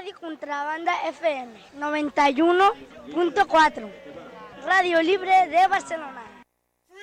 Radio Contrabanda FM 91.4. Radio Libre de Barcelona. Bona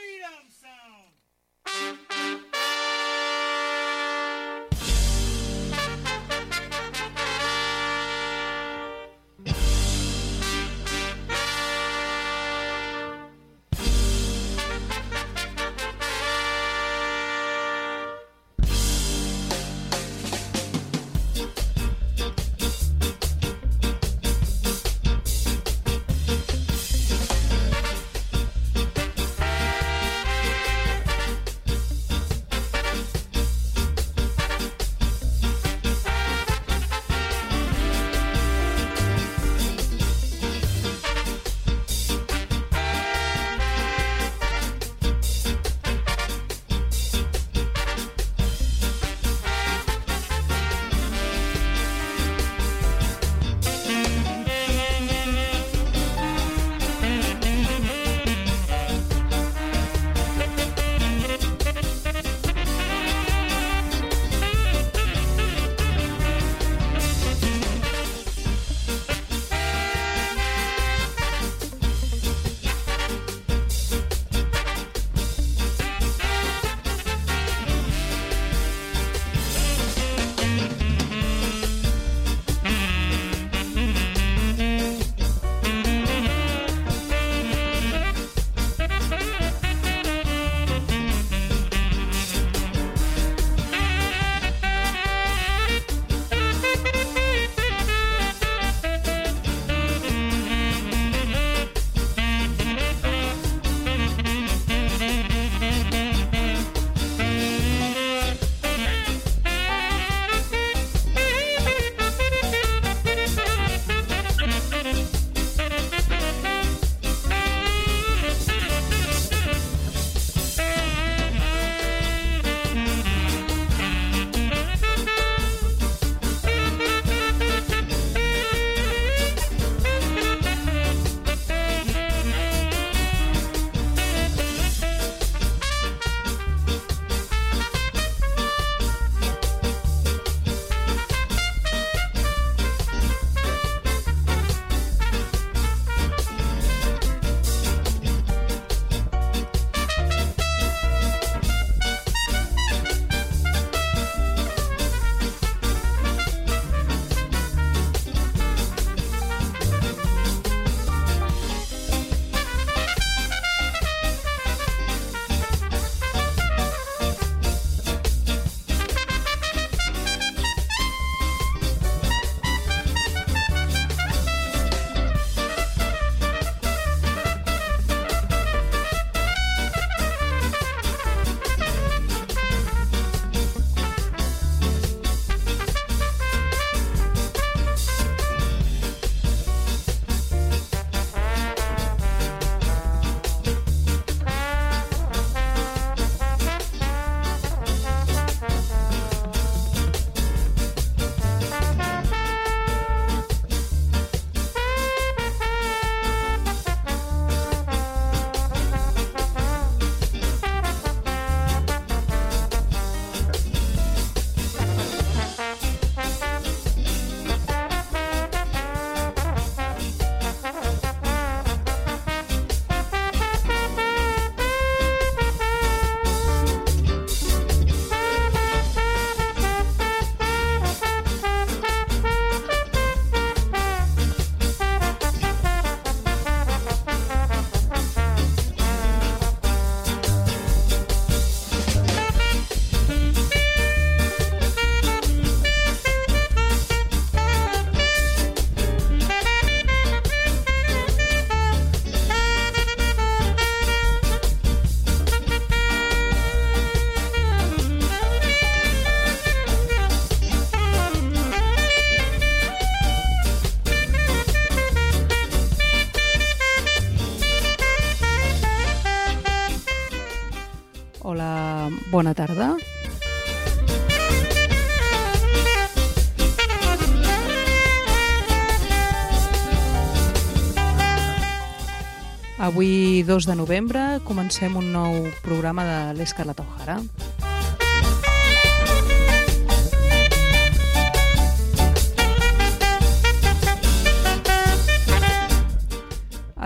22 de novembre comencem un nou programa de l'Escarlata Ojara.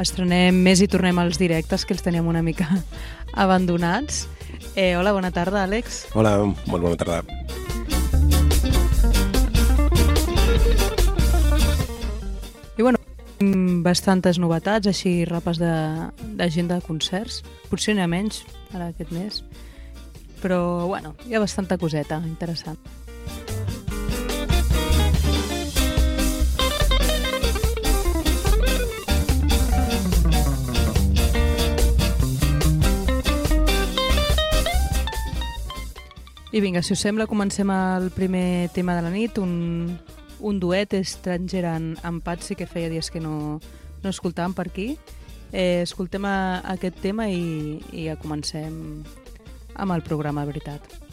Estrenem més i tornem als directes que els teníem una mica abandonats. Eh, hola, bona tarda, Àlex. Hola, molt bona tarda. Bastantes novetats, així rapes d'agenda de, de concerts. Potser n'hi ha menys, ara aquest mes. Però, bueno, hi ha bastanta coseta interessant. I vinga, si us sembla, comencem el primer tema de la nit, un, un duet estranger en, en Patsy, que feia dies que no, no escoltàvem per aquí. Eh, escoltem a, a aquest tema i, i ja comencem amb el programa, de veritat.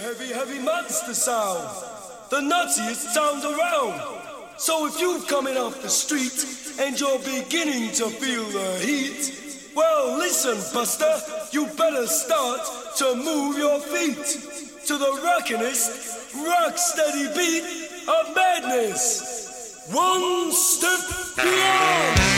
Heavy, heavy monster sound. The nuttiest sound around. So if you're coming off the street and you're beginning to feel the heat, well, listen, Buster, you better start to move your feet to the rockinest, rock steady beat of madness. One step beyond.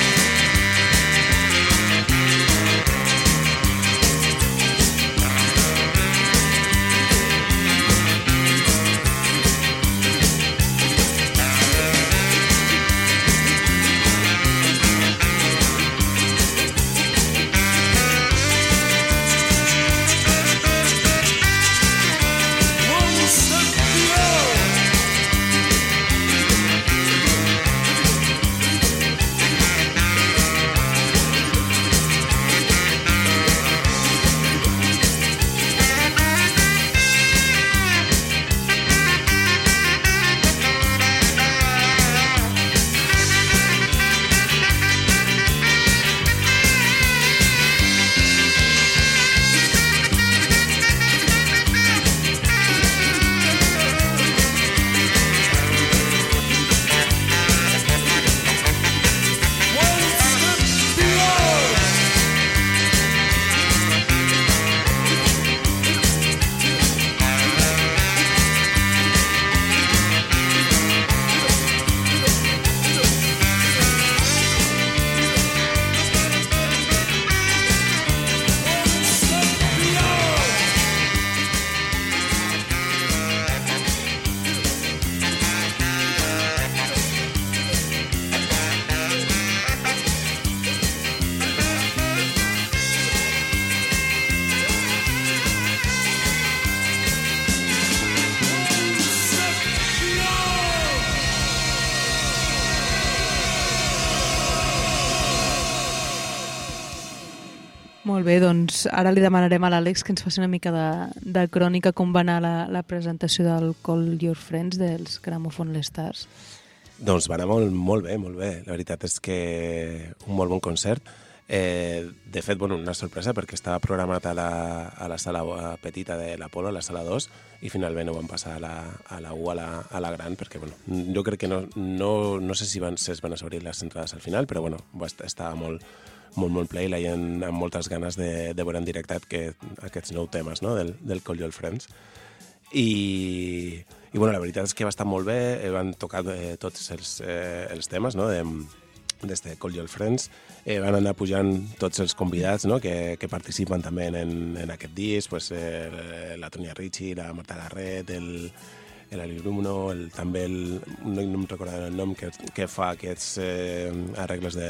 Doncs ara li demanarem a l'Àlex que ens faci una mica de, de crònica com va anar la, la presentació del Call Your Friends dels Gramophone Stars. Doncs va anar molt, molt bé, molt bé. La veritat és que un molt bon concert. Eh, de fet, bueno, una sorpresa perquè estava programat a la, a la sala petita de l'Apolo, a la sala 2, i finalment ho van passar a la, a la 1, a la, a la gran, perquè bueno, jo crec que no, no, no sé si van, si es van obrir les entrades al final, però bueno, estava molt, molt, molt play, la gent amb moltes ganes de, de veure en directe que, aquests nou temes no? del, del Call Your Friends. I, i bueno, la veritat és que va estar molt bé, eh, van tocar eh, tots els, eh, els temes no? de, des de Call Your Friends, eh, van anar pujant tots els convidats no? que, que participen també en, en aquest disc, pues, eh, la Tonia Ricci, la Marta Garret, el, l'Ali Bruno, el, també el, no, no em recordaré el nom, que, que fa aquests eh, arregles de,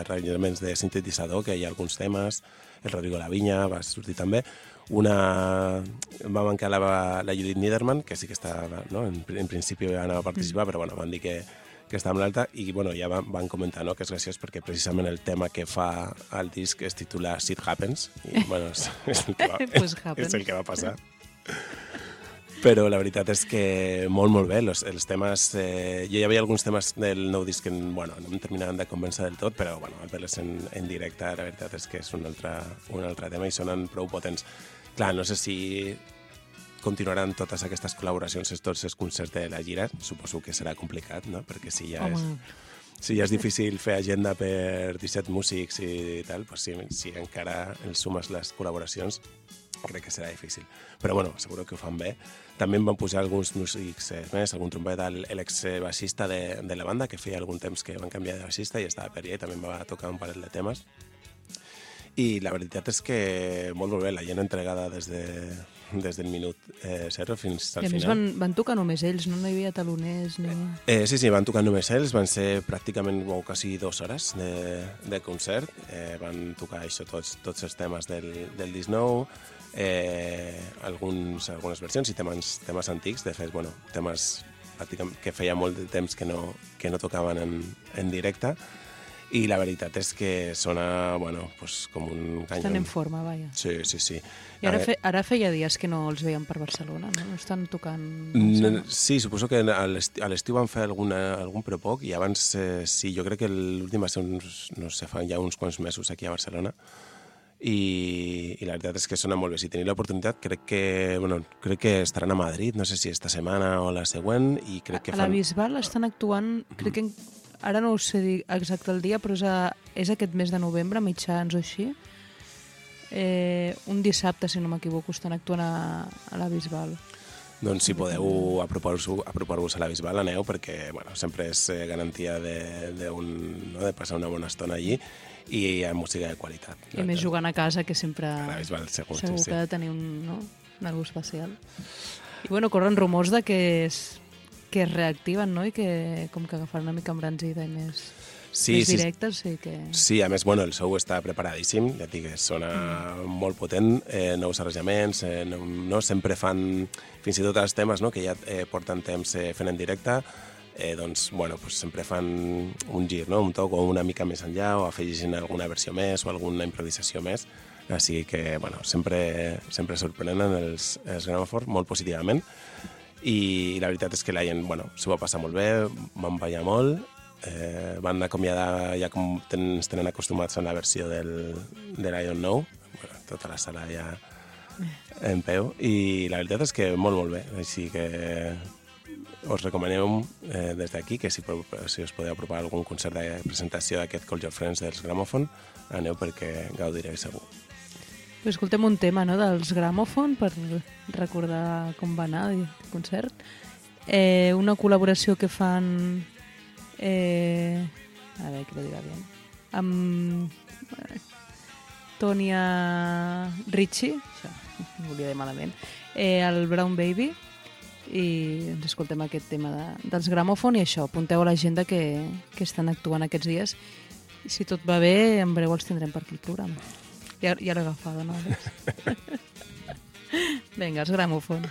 arreglaments de sintetitzador, que hi ha alguns temes, el Rodrigo Lavinya va sortir també, una... va mancar la, la Judith Niederman, que sí que està, no? en, en principi anava a participar, mm. però bueno, van dir que, que està amb l'alta. I bueno, ja van, van comentar no, que és graciós perquè precisament el tema que fa el disc es titula Shit Happens. I bueno, és, és, el, que va, pues és el que va passar però la veritat és que molt, molt bé. Los, els temes... Eh, jo hi havia alguns temes del nou disc que bueno, no em terminaven de convèncer del tot, però bueno, al veure en, en directe la veritat és que és un altre, un altre tema i sonen prou potents. Clar, no sé si continuaran totes aquestes col·laboracions tots els concerts de la gira. Suposo que serà complicat, no? Perquè si ja és... Si ja és difícil fer agenda per 17 músics i tal, doncs si, si encara els sumes les col·laboracions, crec que serà difícil. Però bueno, seguro que ho fan bé. També em van posar alguns músics eh, més, algun trompet, l'ex-baixista de, de la banda, que feia algun temps que van canviar de baixista i estava per allà i també em va tocar un parell de temes. I la veritat és que molt, molt bé, la gent entregada des, de, des del minut eh, zero fins al I a final. més van, van tocar només ells, no? no hi havia taloners ni... Eh, sí, sí, van tocar només ells, van ser pràcticament o quasi dues hores de, de concert, eh, van tocar això, tots, tots els temes del, del disc nou, eh, alguns, algunes versions i temes, temes antics, de fet, bueno, temes que feia molt de temps que no, que no tocaven en, en directe, i la veritat és que sona, bueno, pues, com un canyó. Estan en forma, vaja. Sí, sí, sí. I ara, fe, ara feia dies que no els veiem per Barcelona, no? No estan tocant... No, sí, suposo que a l'estiu van fer alguna, algun però poc i abans, eh, sí, jo crec que l'últim va ser uns, no sé, fa ja uns quants mesos aquí a Barcelona i, i la veritat és que sona molt bé. Si teniu l'oportunitat, crec que, bueno, crec que estaran a Madrid, no sé si esta setmana o la següent, i crec que a, fan... A la Bisbal estan actuant, crec que en ara no us sé dir exacte el dia, però és, a, és aquest mes de novembre, mitjans o així. Eh, un dissabte, si no m'equivoco, estan actuant a, a la Bisbal. Doncs si podeu apropar-vos apropar a la Bisbal, aneu, perquè bueno, sempre és eh, garantia de, de, un, no, de passar una bona estona allí i hi ha música de qualitat. I no? més jugant a casa, que sempre... A la Bisbal, segur, segur sí, que ha de tenir un, no? un algú especial. I bueno, corren rumors de que és que es reactiven, no? I que com que agafaran una mica embranzida i més, sí, més directes, sí, sí que... Sí, a més, bueno, el show està preparadíssim, ja et dic, sona mm. molt potent, eh, nous arranjaments, eh, no, no, sempre fan, fins i tot els temes no, que ja eh, porten temps eh, fent en directe, eh, doncs, bueno, pues sempre fan un gir, no? un toc o una mica més enllà, o afegeixen alguna versió més o alguna improvisació més, així que, bueno, sempre, sempre sorprenen els, els Gramophone molt positivament i la veritat és que la gent bueno, s'ho va passar molt bé, van ballar molt, eh, van acomiadar ja com ten, ens tenen acostumats a la versió del, de l'Ion Nou, bueno, tota la sala ja en peu, i la veritat és que molt, molt bé, així que us recomanem eh, des d'aquí que si, si us podeu apropar algun concert de presentació d'aquest Call Your Friends dels Gramophone, aneu perquè gaudireu segur. Escoltem un tema no, dels Gramophone per recordar com va anar el concert. Eh, una col·laboració que fan... Eh, a veure, que lo diga bien. Amb eh, Tonia Ricci, això, volia dir malament, eh, el Brown Baby, i ens escoltem aquest tema de, dels Gramophone i això, apunteu a l'agenda que, que estan actuant aquests dies i si tot va bé, en breu els tindrem per aquí el programa. Ja, ja l'he agafada, no, Vinga, els gramòfon.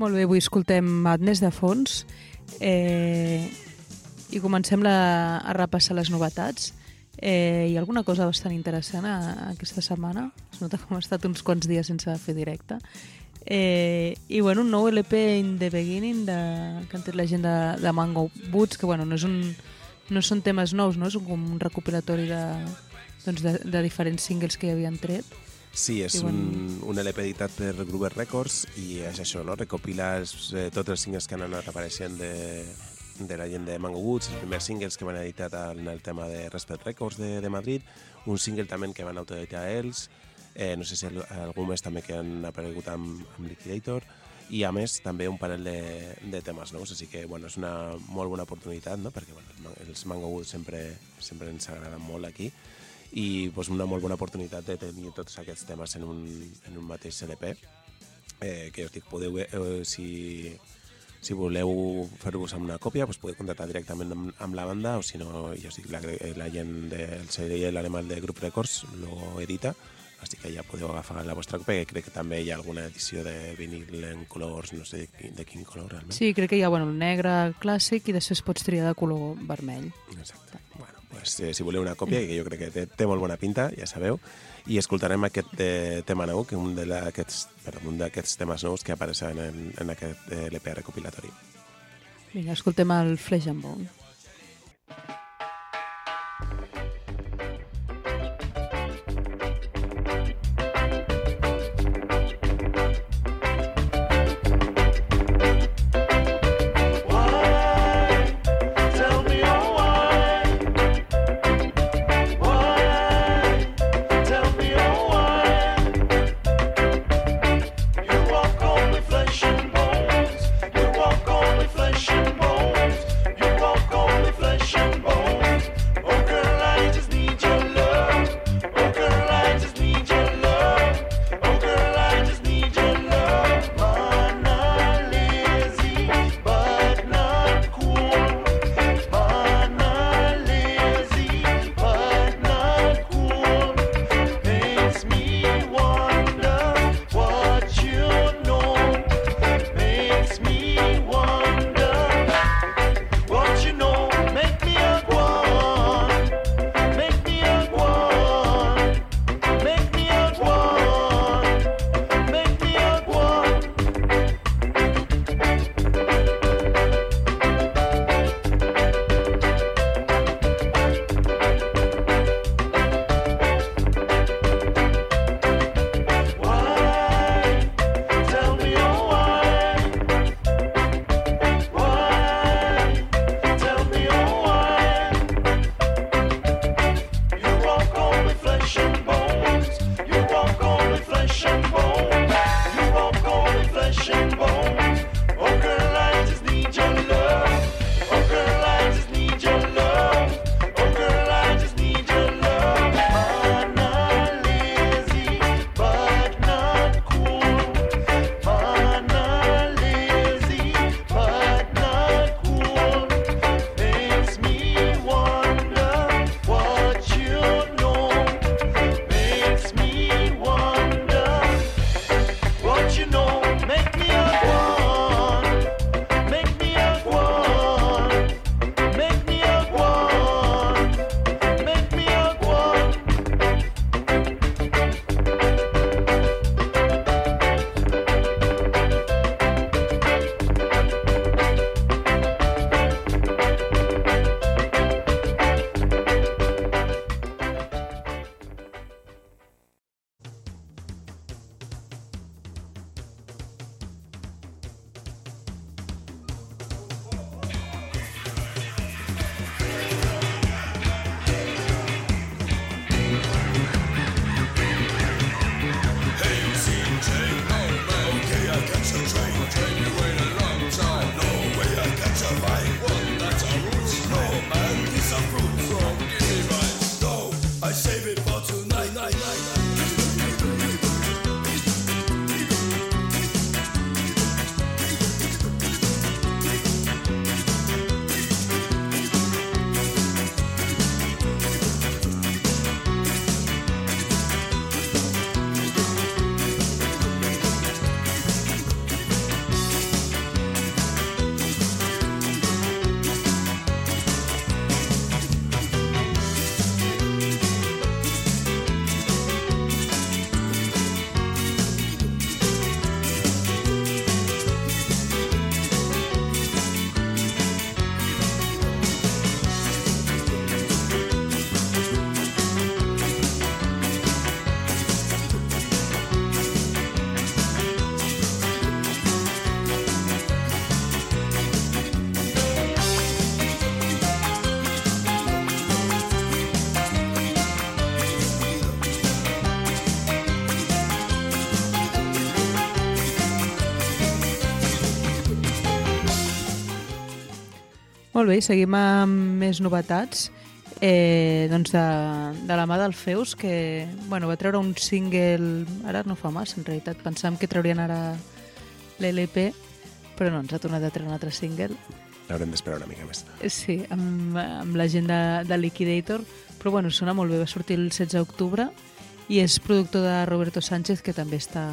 Molt bé, avui escoltem Madness de fons eh, i comencem la, a repassar les novetats. Eh, hi ha alguna cosa bastant interessant a, a aquesta setmana? Es nota com ha estat uns quants dies sense fer directe. Eh, I bueno, un nou LP in the beginning de, que han tret la gent de, de Mango Boots, que bueno, no, és un, no són temes nous, no? és un, un recopilatori de, doncs de, de diferents singles que hi havien tret. Sí, és I bueno. un, un LP editat per Groover Records i és això, no? recopila els, eh, tots els singles que han anat apareixent de, de la gent de Mango Woods, els primers singles que van editat en el tema de Respect Records de, de Madrid, un single també que van autoeditar ells, eh, no sé si al- algun més també que han aparegut amb, amb Liquidator, i a més també un parell de, de temes nous, així que bueno, és una molt bona oportunitat, no? perquè bueno, els Mango Woods sempre, sempre ens agraden molt aquí, i pues, una molt bona oportunitat de tenir tots aquests temes en un, en un mateix LP eh, que us dic, podeu, eh, si, si voleu fer-vos amb una còpia, doncs podeu contactar directament amb, amb la banda o si no, ja us dic, la, la gent del segell alemany de Group Records lo edita així que ja podeu agafar la vostra còpia, que crec que també hi ha alguna edició de vinil en colors, no sé de, quin- de quin color realment. Sí, crec que hi ha bueno, el negre clàssic i després pots triar de color vermell. Exacte. Bueno, pues, eh, si voleu una còpia, que jo crec que té, té molt bona pinta, ja sabeu, i escoltarem aquest eh, tema nou, que un d'aquests temes nous que apareixen en, en aquest eh, LP recopilatori. Vinga, escoltem el Flesh and Bone. Molt bé, seguim amb més novetats. Eh, doncs de, de la mà del Feus, que bueno, va treure un single, ara no fa massa en realitat, pensàvem que traurien ara l'LP, però no, ens ha tornat a treure un altre single. L'haurem d'esperar una mica més. Sí, amb, amb la gent de, de Liquidator, però bueno, sona molt bé, va sortir el 16 d'octubre i és productor de Roberto Sánchez, que també està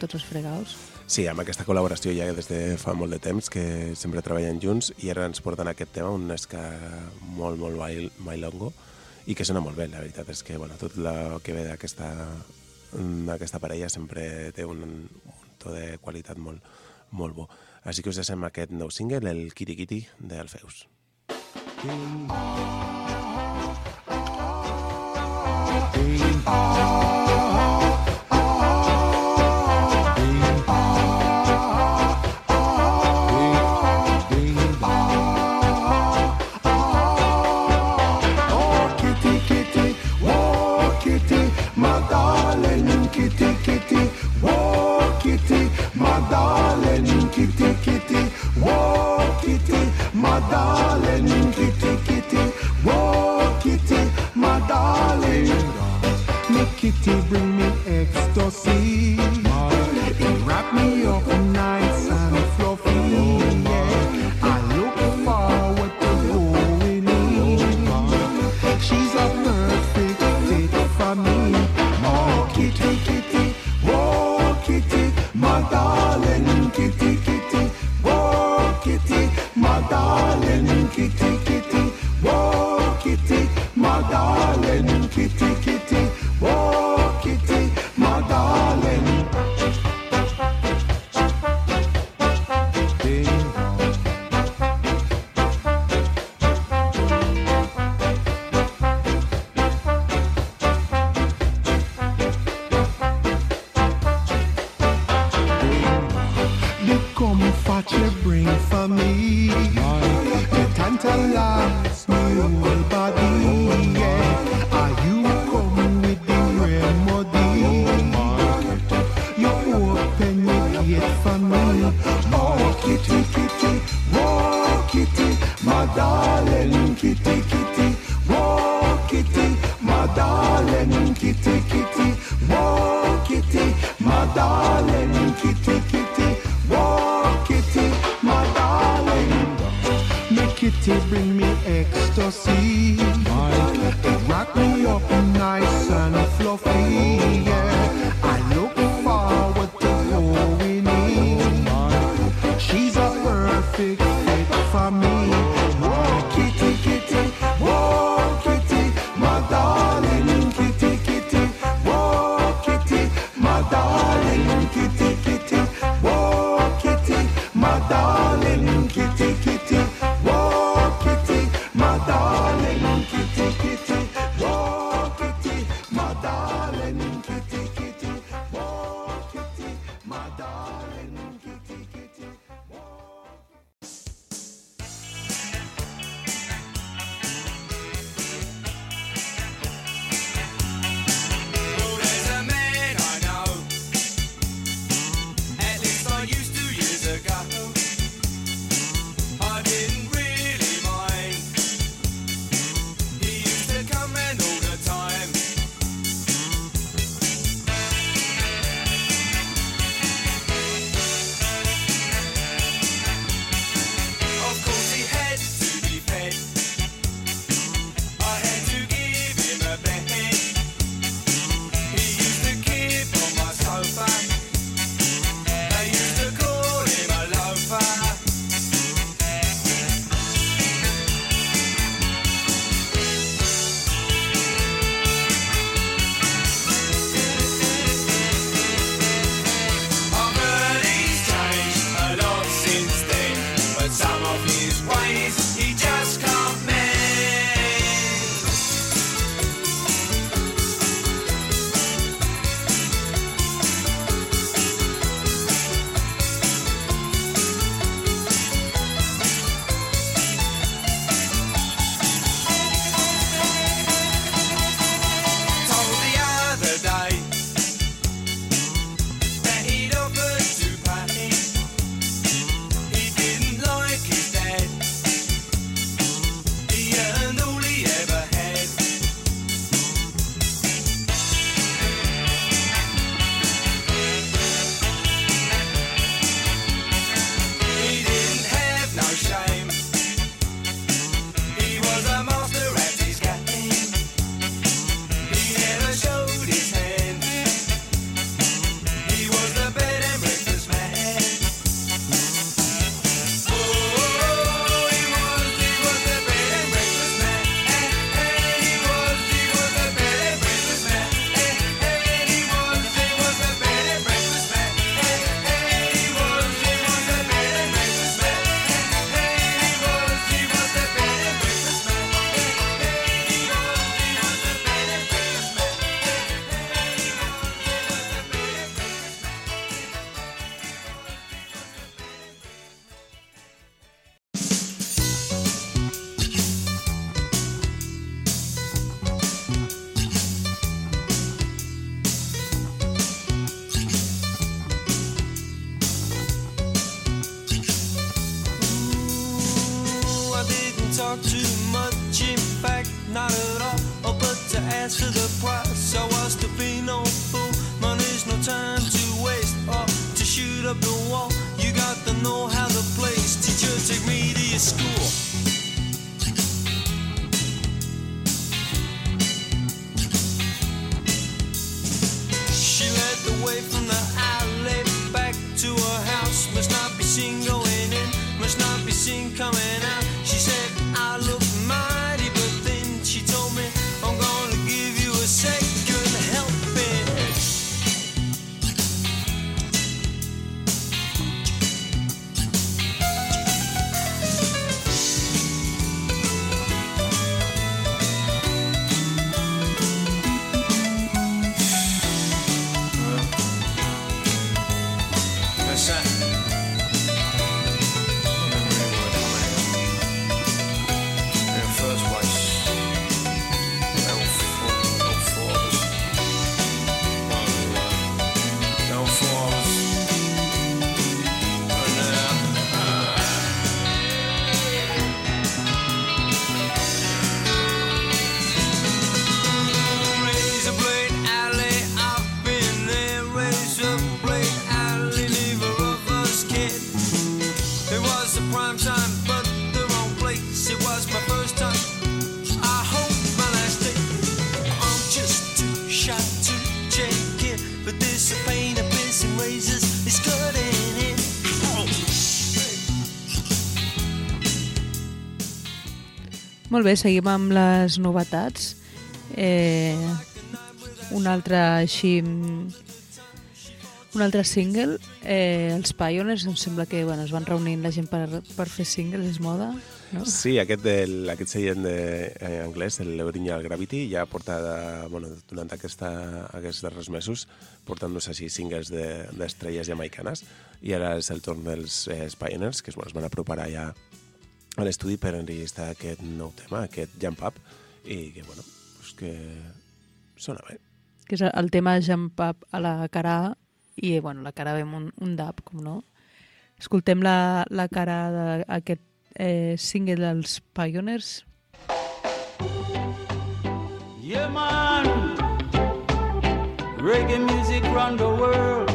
tots els fregaos. Sí, amb aquesta col·laboració ja des de fa molt de temps que sempre treballen junts i ara ens porten aquest tema, un ska molt, molt bail, bailongo i que sona molt bé, la veritat és que bueno, tot el que ve d'aquesta d'aquesta parella sempre té un, un to de qualitat molt, molt bo. Així que us deixem aquest nou single, el Kitty Kitty de Alfeus. Oh, kitty, kitty, whoa, kitty, my darling, kitty, kitty, whoa, kitty, my darling. Make kitty bring me ecstasy. Kitty, kitty Whoa, kitty, my darling, kitty, kitty Whoa, kitty, my darling, kitty, kitty Whoa, kitty, my darling Make kitty bring me ecstasy. It rock me up nice and fluffy Yeah, I look forward to going in She's a perfect up the wall. Molt bé, seguim amb les novetats. Eh, un altre així... Un altre single, eh, els Pioneers, em sembla que bueno, es van reunint la gent per, per fer singles, és moda, no? Sí, aquest, del, aquest seient de, eh, anglès, el L'Original Gravity, ja porta, de, bueno, durant aquesta, aquests darrers mesos, portant-nos així singles de- d'estrelles de, jamaicanes, i ara és el torn dels eh, Pioneers, que bueno, es van apropar ja a l'estudi per enregistrar aquest nou tema, aquest Jump Up, i que, bueno, pues que sona bé. Que és el tema Jump Up a la cara A, i bueno, la cara B amb un, un dab, com no. Escoltem la, la cara d'aquest eh, single dels Pioneers. Yeah, man. Reggae music run the world.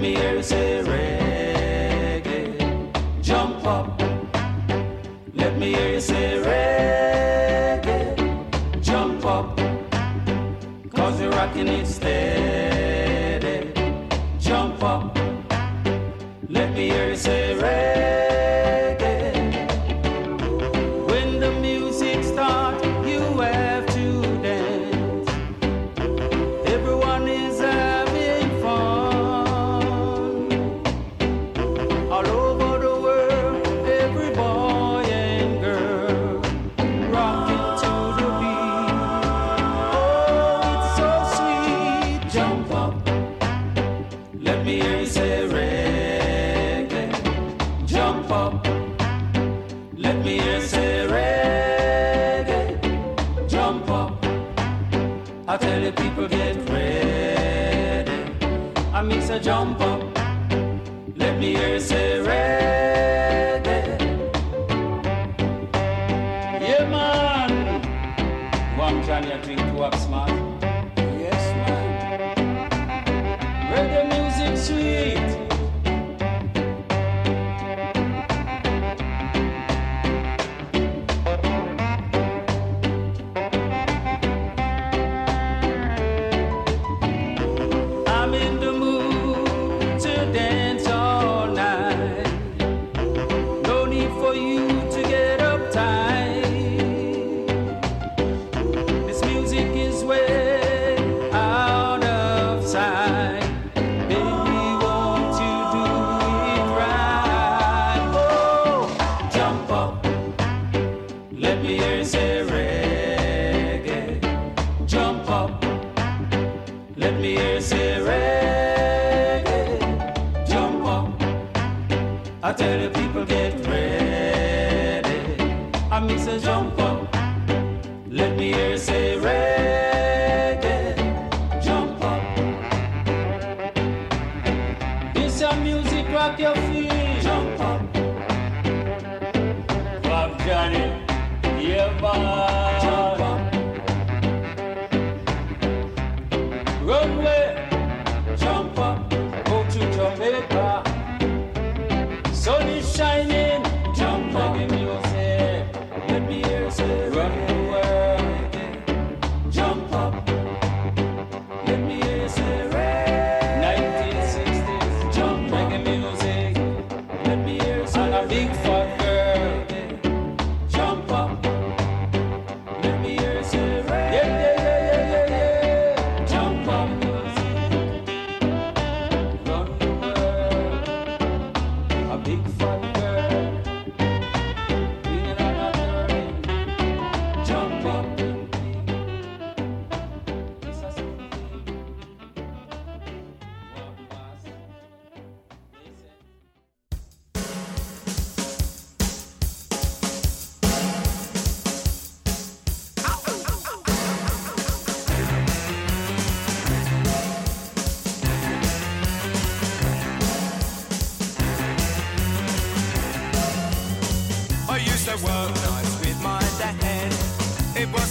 Me hear you say reggae. Jump up. Let me hear you say reggae. Jump up. Cause you're rocking it steady. Jump up. Let me hear you say reggae.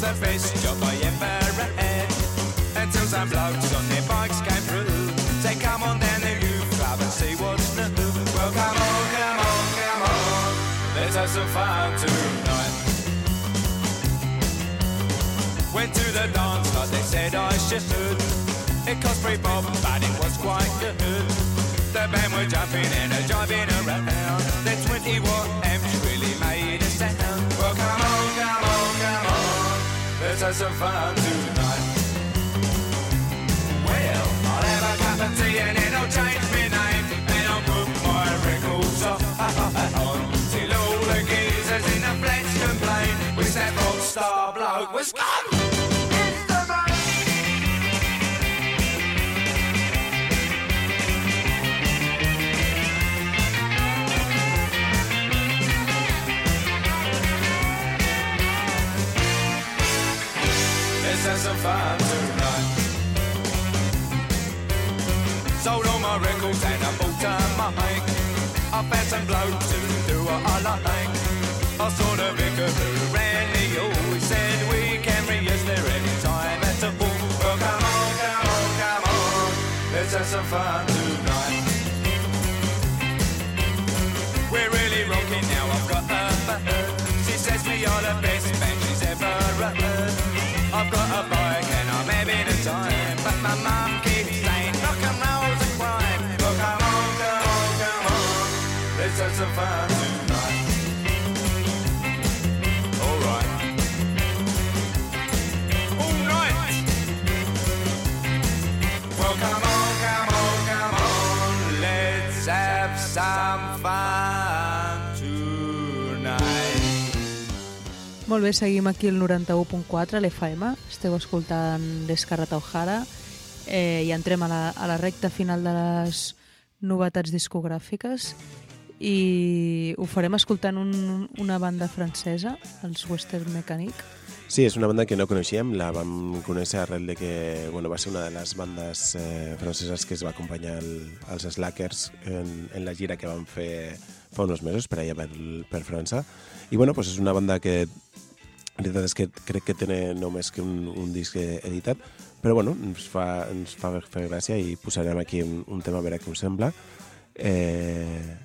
Was the best job I ever had. Until some blokes on their bikes came through. Say, come on down the youth club and see what's new. Well, come on, come on, come on. Let's have some fun tonight. Went to the dance like they said I should. It cost three bob, but it was quite good. The band were jumping and a jiving around. The 20 watt amps really made a sound. Well, come on, come on, come on. Let's have some fun tonight. Well, I'll have a cup of tea and then I'll change my name. And I'll put my records on. on till all the geezers in the flats complain. Wish that rock star bloke was gone. I found some blokes who do what I like. I saw the vicar who ran the. He said we can reuse there any time at all. Well, come on, come on, come on. Let's have some fun tonight. We're really rocking now. I've got a bird. She says we are the best band she's ever heard. I've got a bike and I'm having a time, but my mum Molt bé, seguim aquí el 91.4, l'FM. Esteu escoltant l'Escarrat O'Hara eh, i entrem a la, a la recta final de les novetats discogràfiques i ho farem escoltant un, una banda francesa, els Western Mechanic. Sí, és una banda que no coneixíem, la vam conèixer arrel de que bueno, va ser una de les bandes eh, franceses que es va acompanyar el, els Slackers en, en la gira que van fer fa uns mesos per allà per, per França. I bueno, pues és una banda que la veritat és que crec que té només que un, un disc editat, però bueno, ens fa, ens fa fer gràcia i posarem aquí un, un tema a veure què us sembla. Eh,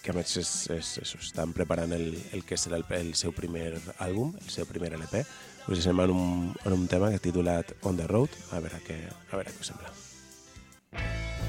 que a més és, és, és, estan preparant el, el que serà el, el seu primer àlbum, el seu primer LP. Us deixem en un, en un tema que titulat On the Road, a veure què, a veure què us sembla.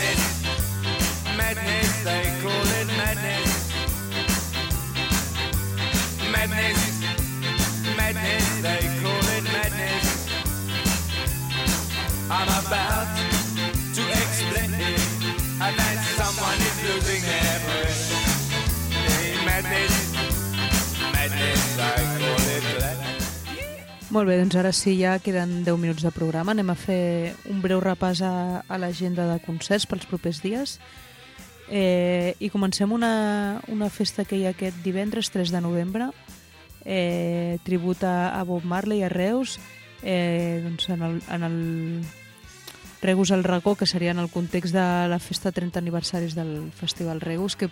Madness, madness, they call it madness. Madness, madness, they call it madness. I'm about to explain it, and that someone is losing their breath. Madness, madness, I call it gladness. Molt bé, doncs ara sí, ja queden 10 minuts de programa. Anem a fer un breu repàs a, a l'agenda de concerts pels propers dies. Eh, I comencem una, una festa que hi ha aquest divendres, 3 de novembre, eh, tribut a, Bob Marley a Reus, eh, doncs en el, en el Regus al Racó, que seria en el context de la festa 30 aniversaris del Festival Regus, que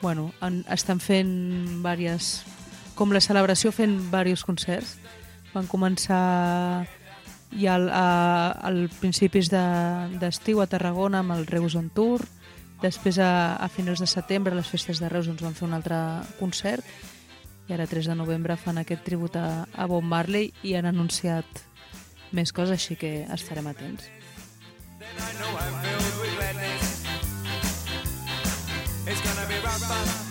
bueno, en, estan fent diverses, com la celebració fent diversos concerts. Van començar ja al, a, al principis de- d'estiu de, a Tarragona amb el Reus on Tour, després a, a finals de setembre a les festes de Reus ens van fer un altre concert i ara 3 de novembre fan aquest tribut a, a Bob Marley i han anunciat més coses, així que estarem atents. I. It's gonna be rough. It's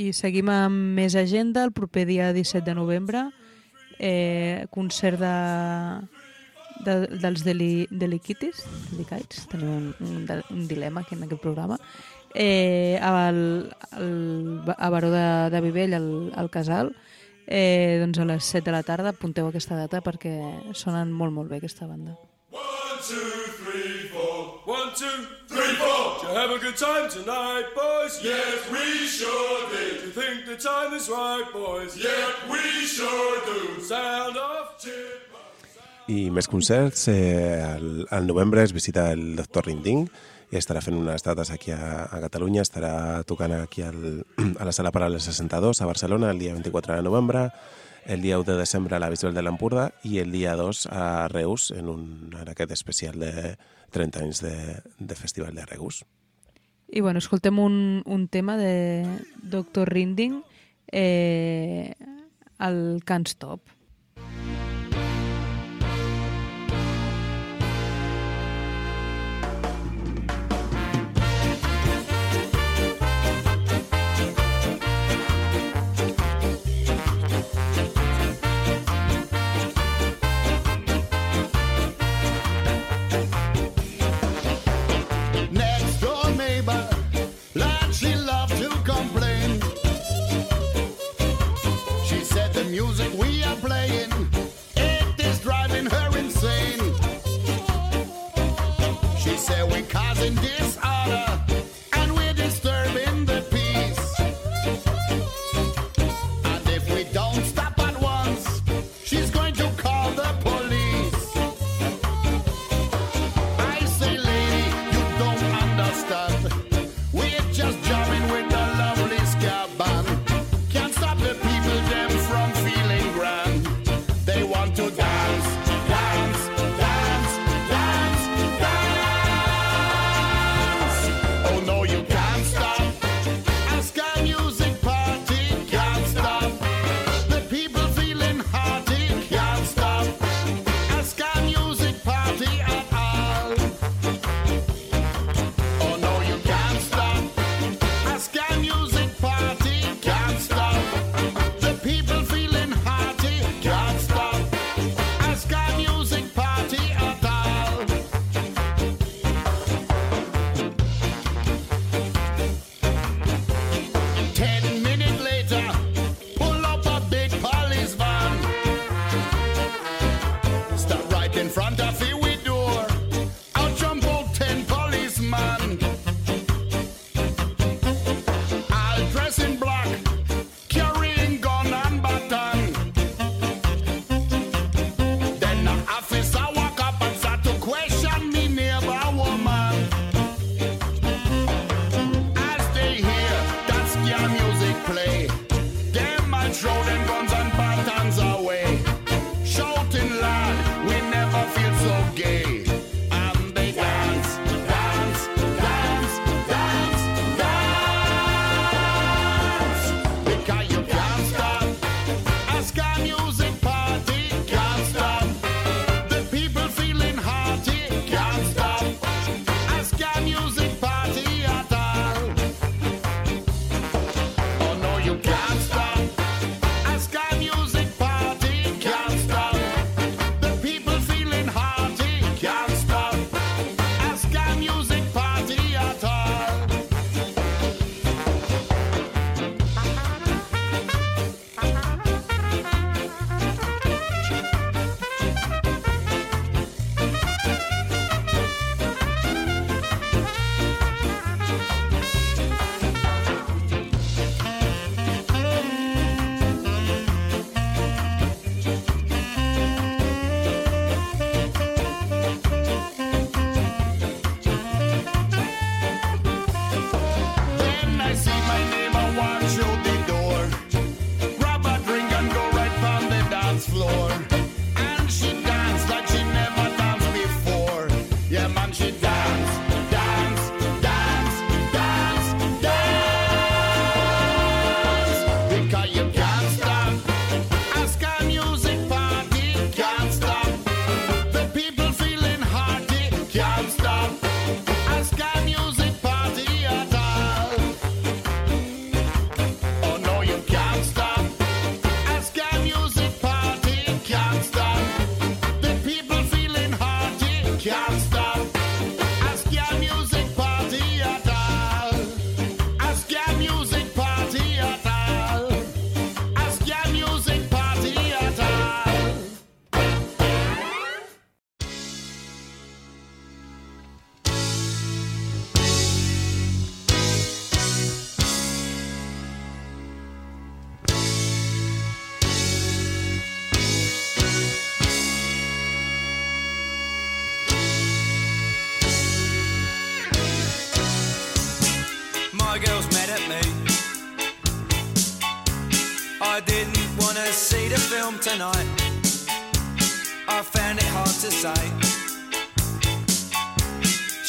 I seguim amb més agenda. El proper dia 17 de novembre, eh, concert de, de, dels deli, deliquitis, delicaits, tenim un, un, un dilema aquí en aquest programa, eh, al, al, a Baró de, de Vivell, al, al Casal, eh, doncs a les 7 de la tarda apunteu aquesta data perquè sonen molt, molt bé aquesta banda. One, two, three, four. One, two, three, four. Did you have a good time tonight, boys? Yes, we sure did. Do you think the time is right, boys? Yep, we sure do. Sound off, chip. I més concerts, eh, al, novembre es visita el Dr. Rinding i estarà fent unes dates aquí a, a Catalunya, estarà tocant aquí al, a la Sala Paral·lel 62 a Barcelona el dia 24 de novembre, el dia 1 de desembre a la Visual de l'Empordà i el dia 2 a Reus en, un, en aquest especial de 30 anys de, de Festival de Reus. I bueno, escoltem un, un tema de Dr. Rinding, eh, el Can't Stop. and dance.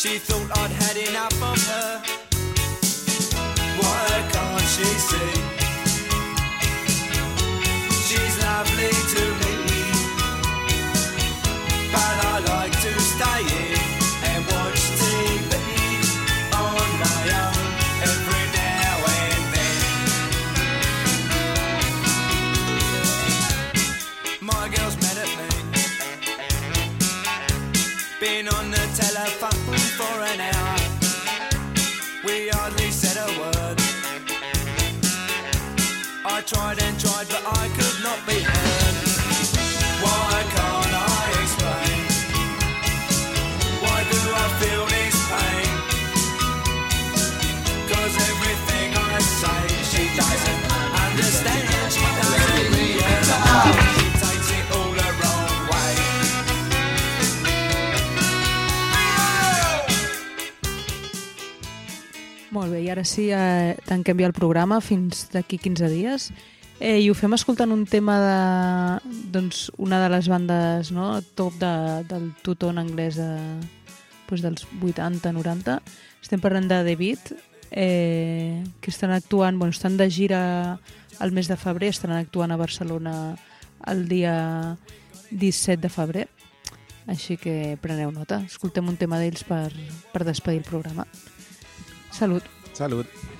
She thought I'd had enough of her. Why can't she see? She's lovely to tried but I could not be heard. Why can't I explain? Why do I feel this pain? Cause everything I say, she doesn't understand. She doesn't realize. She takes it all the wrong way. Molt bé, i ara sí, eh, tanquem ja el programa fins d'aquí 15 dies. Eh, I ho fem escoltant un tema de doncs, una de les bandes no, top de, del tuton anglès de, doncs, dels 80-90. Estem parlant de The Beat, eh, que estan actuant, bueno, estan de gira al mes de febrer, estan actuant a Barcelona el dia 17 de febrer. Així que preneu nota. Escoltem un tema d'ells per, per despedir el programa. Salut. Salut.